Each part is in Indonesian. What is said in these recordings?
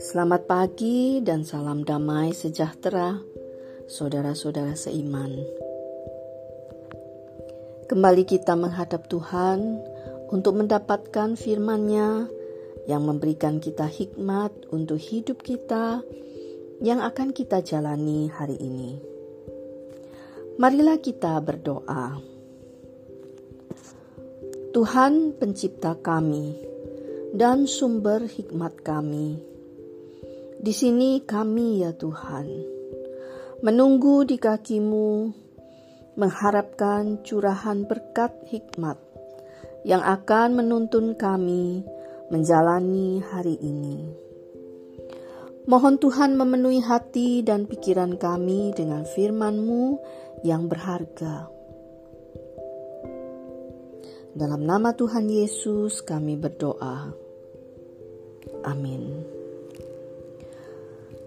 Selamat pagi dan salam damai sejahtera, saudara-saudara seiman. Kembali kita menghadap Tuhan untuk mendapatkan firman-Nya yang memberikan kita hikmat untuk hidup kita yang akan kita jalani hari ini. Marilah kita berdoa. Tuhan pencipta kami dan sumber hikmat kami di sini kami ya Tuhan, menunggu di kakimu, mengharapkan curahan berkat hikmat yang akan menuntun kami menjalani hari ini. Mohon Tuhan memenuhi hati dan pikiran kami dengan firman-Mu yang berharga. Dalam nama Tuhan Yesus kami berdoa. Amin.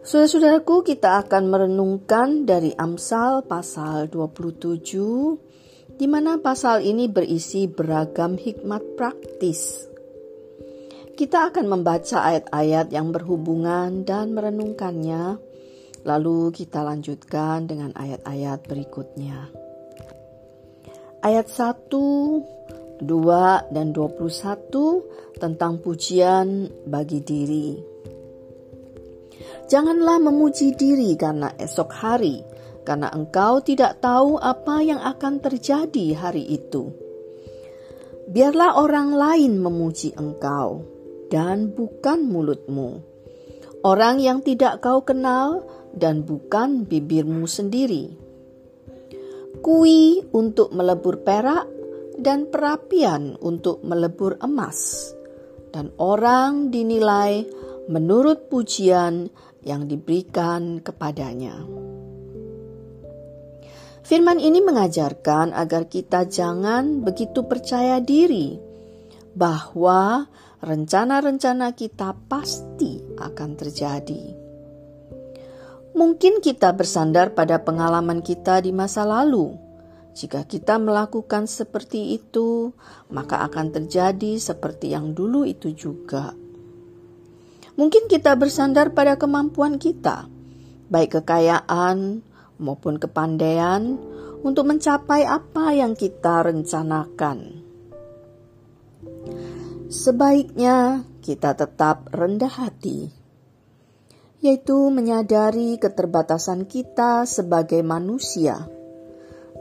Saudara-saudaraku, kita akan merenungkan dari Amsal pasal 27, di mana pasal ini berisi beragam hikmat praktis. Kita akan membaca ayat-ayat yang berhubungan dan merenungkannya, lalu kita lanjutkan dengan ayat-ayat berikutnya. Ayat 1, 2, dan 21 tentang pujian bagi diri. Janganlah memuji diri karena esok hari, karena engkau tidak tahu apa yang akan terjadi hari itu. Biarlah orang lain memuji engkau, dan bukan mulutmu. Orang yang tidak kau kenal, dan bukan bibirmu sendiri. Kui untuk melebur perak, dan perapian untuk melebur emas, dan orang dinilai menurut pujian yang diberikan kepadanya. Firman ini mengajarkan agar kita jangan begitu percaya diri bahwa rencana-rencana kita pasti akan terjadi. Mungkin kita bersandar pada pengalaman kita di masa lalu. Jika kita melakukan seperti itu, maka akan terjadi seperti yang dulu itu juga. Mungkin kita bersandar pada kemampuan kita, baik kekayaan maupun kepandaian, untuk mencapai apa yang kita rencanakan. Sebaiknya kita tetap rendah hati, yaitu menyadari keterbatasan kita sebagai manusia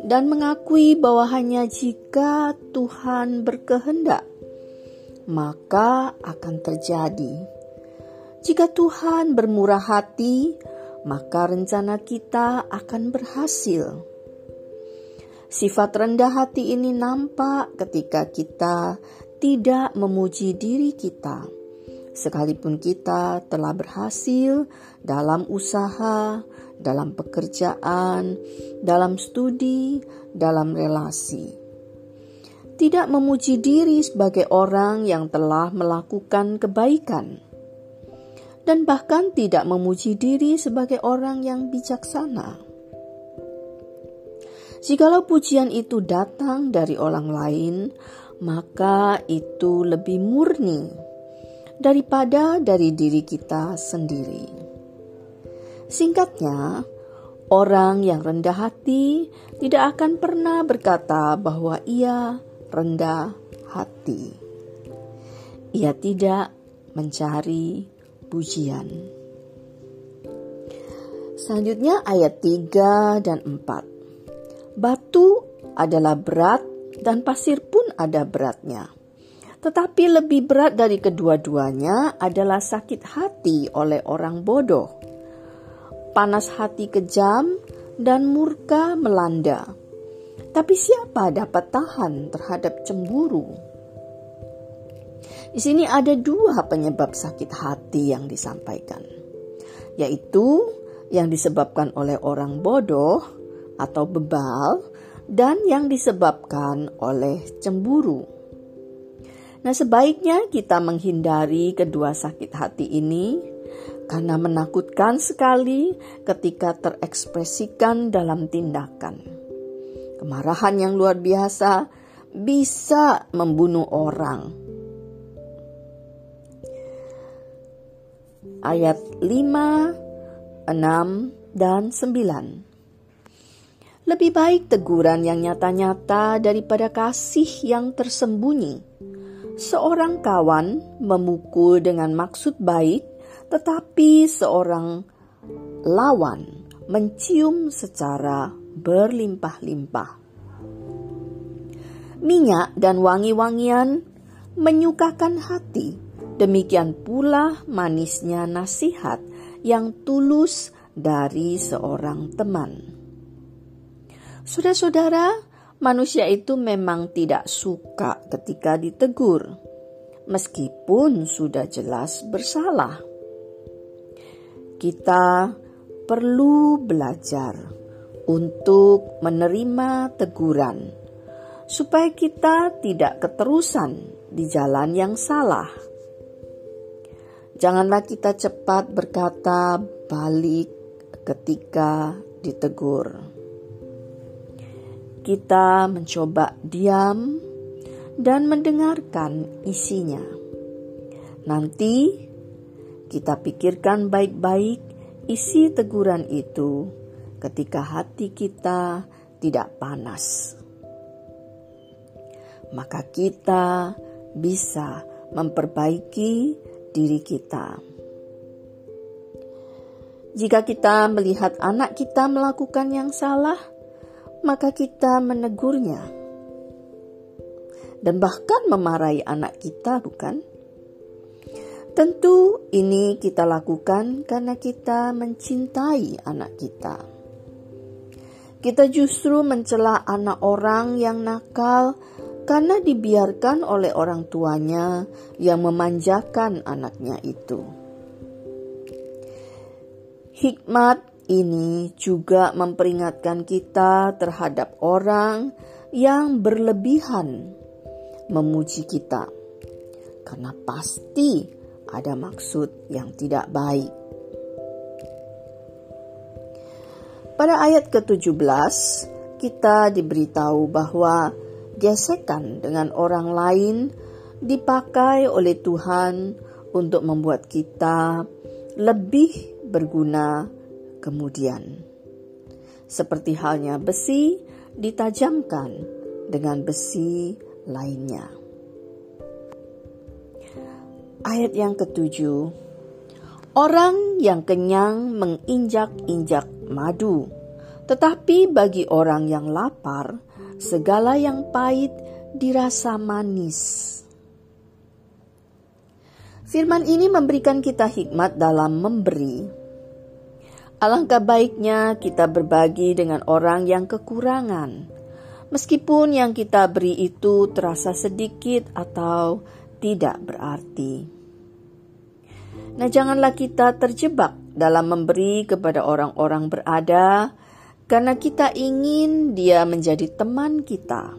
dan mengakui bahwa hanya jika Tuhan berkehendak, maka akan terjadi jika Tuhan bermurah hati, maka rencana kita akan berhasil. Sifat rendah hati ini nampak ketika kita tidak memuji diri kita, sekalipun kita telah berhasil dalam usaha, dalam pekerjaan, dalam studi, dalam relasi. Tidak memuji diri sebagai orang yang telah melakukan kebaikan dan bahkan tidak memuji diri sebagai orang yang bijaksana. Jikalau pujian itu datang dari orang lain, maka itu lebih murni daripada dari diri kita sendiri. Singkatnya, orang yang rendah hati tidak akan pernah berkata bahwa ia rendah hati. Ia tidak mencari pujian. Selanjutnya ayat 3 dan 4. Batu adalah berat dan pasir pun ada beratnya. Tetapi lebih berat dari kedua-duanya adalah sakit hati oleh orang bodoh. Panas hati kejam dan murka melanda. Tapi siapa dapat tahan terhadap cemburu? Di sini ada dua penyebab sakit hati yang disampaikan, yaitu yang disebabkan oleh orang bodoh atau bebal dan yang disebabkan oleh cemburu. Nah, sebaiknya kita menghindari kedua sakit hati ini karena menakutkan sekali ketika terekspresikan dalam tindakan. Kemarahan yang luar biasa bisa membunuh orang. Ayat 5, 6, dan 9. Lebih baik teguran yang nyata-nyata daripada kasih yang tersembunyi. Seorang kawan memukul dengan maksud baik, tetapi seorang lawan mencium secara berlimpah-limpah. Minyak dan wangi-wangian menyukakan hati, demikian pula manisnya nasihat yang tulus dari seorang teman. Saudara-saudara, manusia itu memang tidak suka ketika ditegur, meskipun sudah jelas bersalah. Kita perlu belajar untuk menerima teguran, supaya kita tidak keterusan di jalan yang salah. Janganlah kita cepat berkata balik ketika ditegur. Kita mencoba diam dan mendengarkan isinya. Nanti kita pikirkan baik-baik isi teguran itu ketika hati kita tidak panas. Maka kita bisa memperbaiki diri kita. Jika kita melihat anak kita melakukan yang salah, maka kita menegurnya dan bahkan memarahi anak kita, bukan? Tentu ini kita lakukan karena kita mencintai anak kita. Kita justru mencela anak orang yang nakal karena dibiarkan oleh orang tuanya yang memanjakan anaknya itu. Hikmat ini juga memperingatkan kita terhadap orang yang berlebihan memuji kita, karena pasti ada maksud yang tidak baik. Pada ayat ke-17, kita diberitahu bahwa gesekan dengan orang lain dipakai oleh Tuhan untuk membuat kita lebih berguna kemudian. Seperti halnya besi ditajamkan dengan besi lainnya. Ayat yang ketujuh, orang yang kenyang menginjak-injak madu, tetapi bagi orang yang lapar, segala yang pahit dirasa manis. Firman ini memberikan kita hikmat dalam memberi. Alangkah baiknya kita berbagi dengan orang yang kekurangan, meskipun yang kita beri itu terasa sedikit atau tidak berarti. Nah, janganlah kita terjebak dalam memberi kepada orang-orang berada, karena kita ingin dia menjadi teman kita,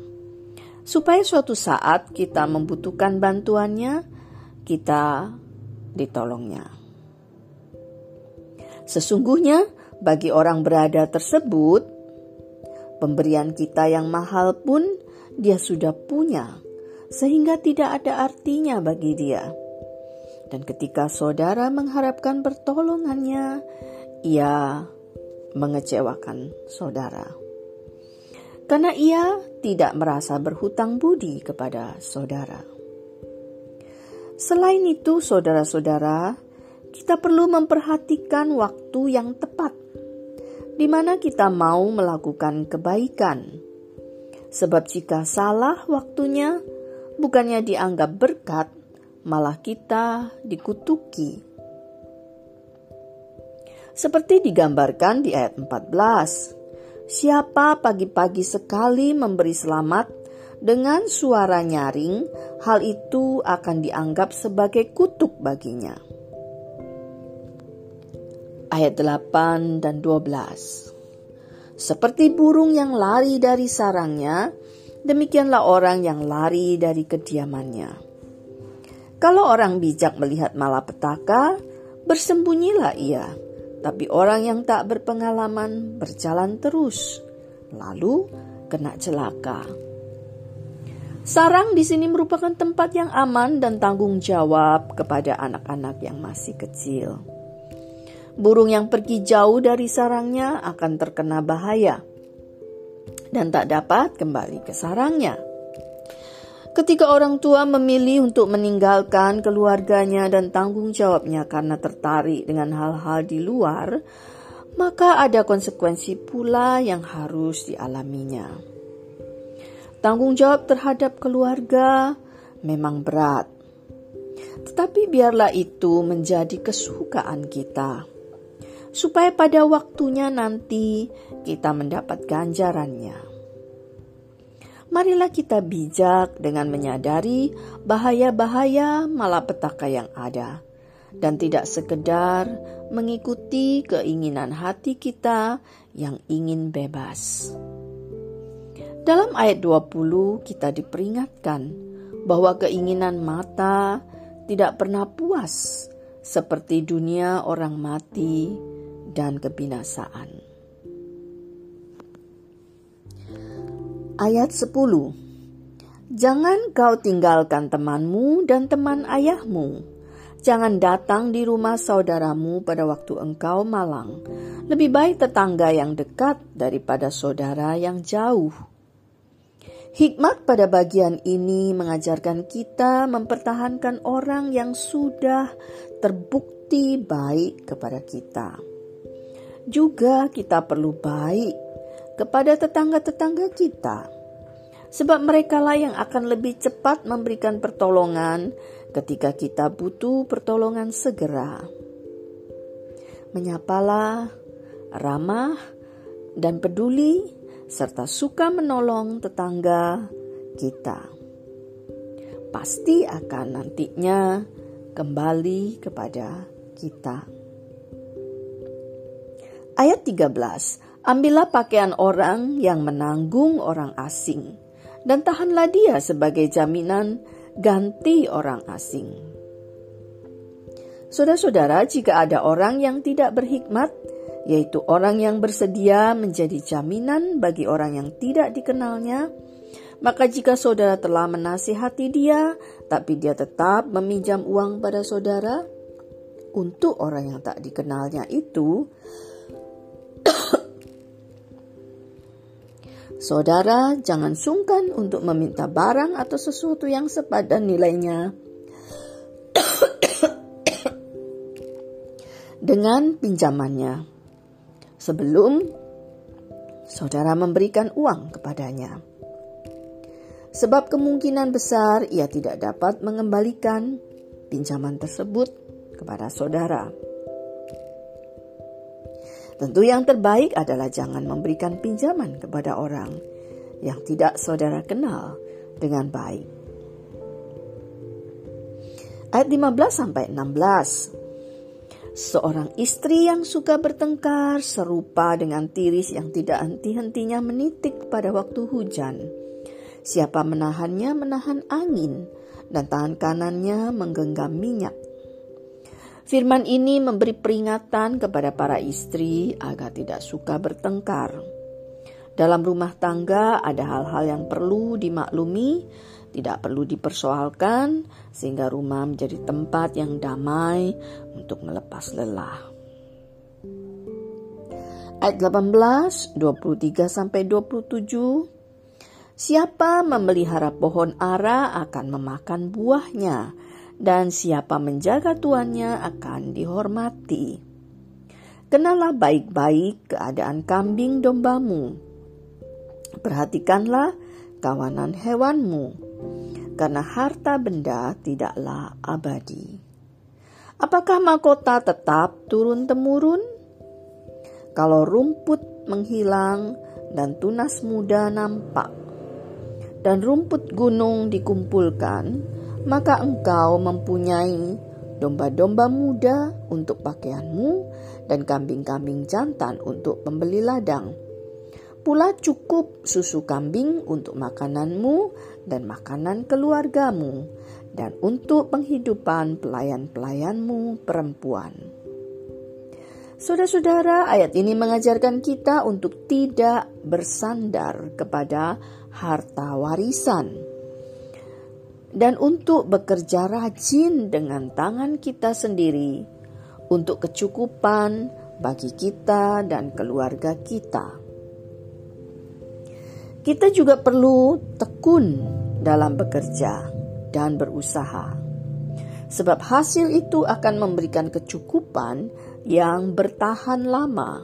supaya suatu saat kita membutuhkan bantuannya, kita ditolongnya. Sesungguhnya, bagi orang berada tersebut, pemberian kita yang mahal pun dia sudah punya sehingga tidak ada artinya bagi dia. Dan ketika saudara mengharapkan pertolongannya, ia mengecewakan saudara. Karena ia tidak merasa berhutang budi kepada saudara. Selain itu, saudara-saudara, kita perlu memperhatikan waktu yang tepat di mana kita mau melakukan kebaikan. Sebab jika salah waktunya, bukannya dianggap berkat, malah kita dikutuki. Seperti digambarkan di ayat 14, siapa pagi-pagi sekali memberi selamat dengan suara nyaring, hal itu akan dianggap sebagai kutuk baginya. Ayat 8 dan 12 Seperti burung yang lari dari sarangnya, demikianlah orang yang lari dari kediamannya. Kalau orang bijak melihat malapetaka, bersembunyilah ia. Tapi orang yang tak berpengalaman berjalan terus, lalu kena celaka. Sarang di sini merupakan tempat yang aman dan tanggung jawab kepada anak-anak yang masih kecil. Burung yang pergi jauh dari sarangnya akan terkena bahaya dan tak dapat kembali ke sarangnya. Ketika orang tua memilih untuk meninggalkan keluarganya dan tanggung jawabnya karena tertarik dengan hal-hal di luar, maka ada konsekuensi pula yang harus dialaminya. Tanggung jawab terhadap keluarga memang berat, tetapi biarlah itu menjadi kesukaan kita, supaya pada waktunya nanti kita mendapat ganjarannya. Marilah kita bijak dengan menyadari bahaya-bahaya malapetaka yang ada, dan tidak sekedar mengikuti keinginan hati kita yang ingin bebas. Dalam ayat 20 kita diperingatkan bahwa keinginan mata tidak pernah puas seperti dunia orang mati dan kebinasaan. Ayat 10 Jangan kau tinggalkan temanmu dan teman ayahmu. Jangan datang di rumah saudaramu pada waktu engkau malang. Lebih baik tetangga yang dekat daripada saudara yang jauh. Hikmat pada bagian ini mengajarkan kita mempertahankan orang yang sudah terbukti baik kepada kita. Juga kita perlu baik kepada tetangga-tetangga kita. Sebab merekalah yang akan lebih cepat memberikan pertolongan ketika kita butuh pertolongan segera. Menyapalah, ramah, dan peduli serta suka menolong tetangga kita. Pasti akan nantinya kembali kepada kita. Ayat 13. Ambillah pakaian orang yang menanggung orang asing dan tahanlah dia sebagai jaminan ganti orang asing. Saudara-saudara, jika ada orang yang tidak berhikmat, yaitu orang yang bersedia menjadi jaminan bagi orang yang tidak dikenalnya. Maka jika saudara telah menasihati dia, tapi dia tetap meminjam uang pada saudara, untuk orang yang tak dikenalnya itu, saudara jangan sungkan untuk meminta barang atau sesuatu yang sepadan nilainya dengan pinjamannya sebelum saudara memberikan uang kepadanya. Sebab kemungkinan besar ia tidak dapat mengembalikan pinjaman tersebut kepada saudara. Tentu yang terbaik adalah jangan memberikan pinjaman kepada orang yang tidak saudara kenal dengan baik. Ayat 15 sampai 16. Seorang istri yang suka bertengkar serupa dengan tiris yang tidak henti-hentinya menitik pada waktu hujan. Siapa menahannya menahan angin dan tangan kanannya menggenggam minyak. Firman ini memberi peringatan kepada para istri agar tidak suka bertengkar. Dalam rumah tangga ada hal-hal yang perlu dimaklumi tidak perlu dipersoalkan sehingga rumah menjadi tempat yang damai untuk melepas lelah. Ayat 18, 23 sampai 27 Siapa memelihara pohon ara akan memakan buahnya, dan siapa menjaga tuannya akan dihormati. Kenalah baik-baik keadaan kambing dombamu. Perhatikanlah kawanan hewanmu karena harta benda tidaklah abadi. Apakah mahkota tetap turun-temurun? Kalau rumput menghilang dan tunas muda nampak, dan rumput gunung dikumpulkan, maka engkau mempunyai domba-domba muda untuk pakaianmu dan kambing-kambing jantan untuk pembeli ladang Pula cukup susu kambing untuk makananmu dan makanan keluargamu, dan untuk penghidupan pelayan-pelayanmu perempuan. Saudara-saudara, ayat ini mengajarkan kita untuk tidak bersandar kepada harta warisan. Dan untuk bekerja rajin dengan tangan kita sendiri untuk kecukupan bagi kita dan keluarga kita. Kita juga perlu tekun dalam bekerja dan berusaha, sebab hasil itu akan memberikan kecukupan yang bertahan lama.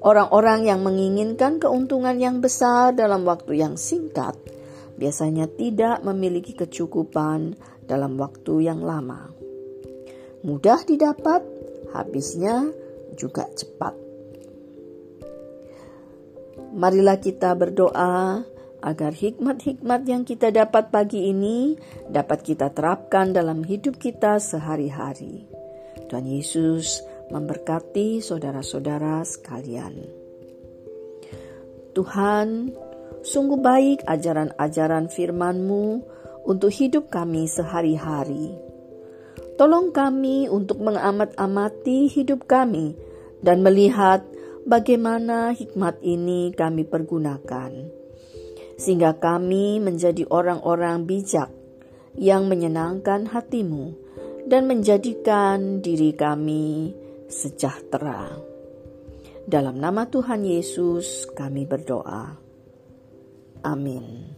Orang-orang yang menginginkan keuntungan yang besar dalam waktu yang singkat biasanya tidak memiliki kecukupan dalam waktu yang lama. Mudah didapat, habisnya juga cepat. Marilah kita berdoa agar hikmat-hikmat yang kita dapat pagi ini dapat kita terapkan dalam hidup kita sehari-hari. Tuhan Yesus memberkati saudara-saudara sekalian. Tuhan, sungguh baik ajaran-ajaran firman-Mu untuk hidup kami sehari-hari. Tolong kami untuk mengamat-amati hidup kami dan melihat bagaimana hikmat ini kami pergunakan, sehingga kami menjadi orang-orang bijak yang menyenangkan hatimu dan menjadikan diri kami sejahtera. Dalam nama Tuhan Yesus, kami berdoa. Amin.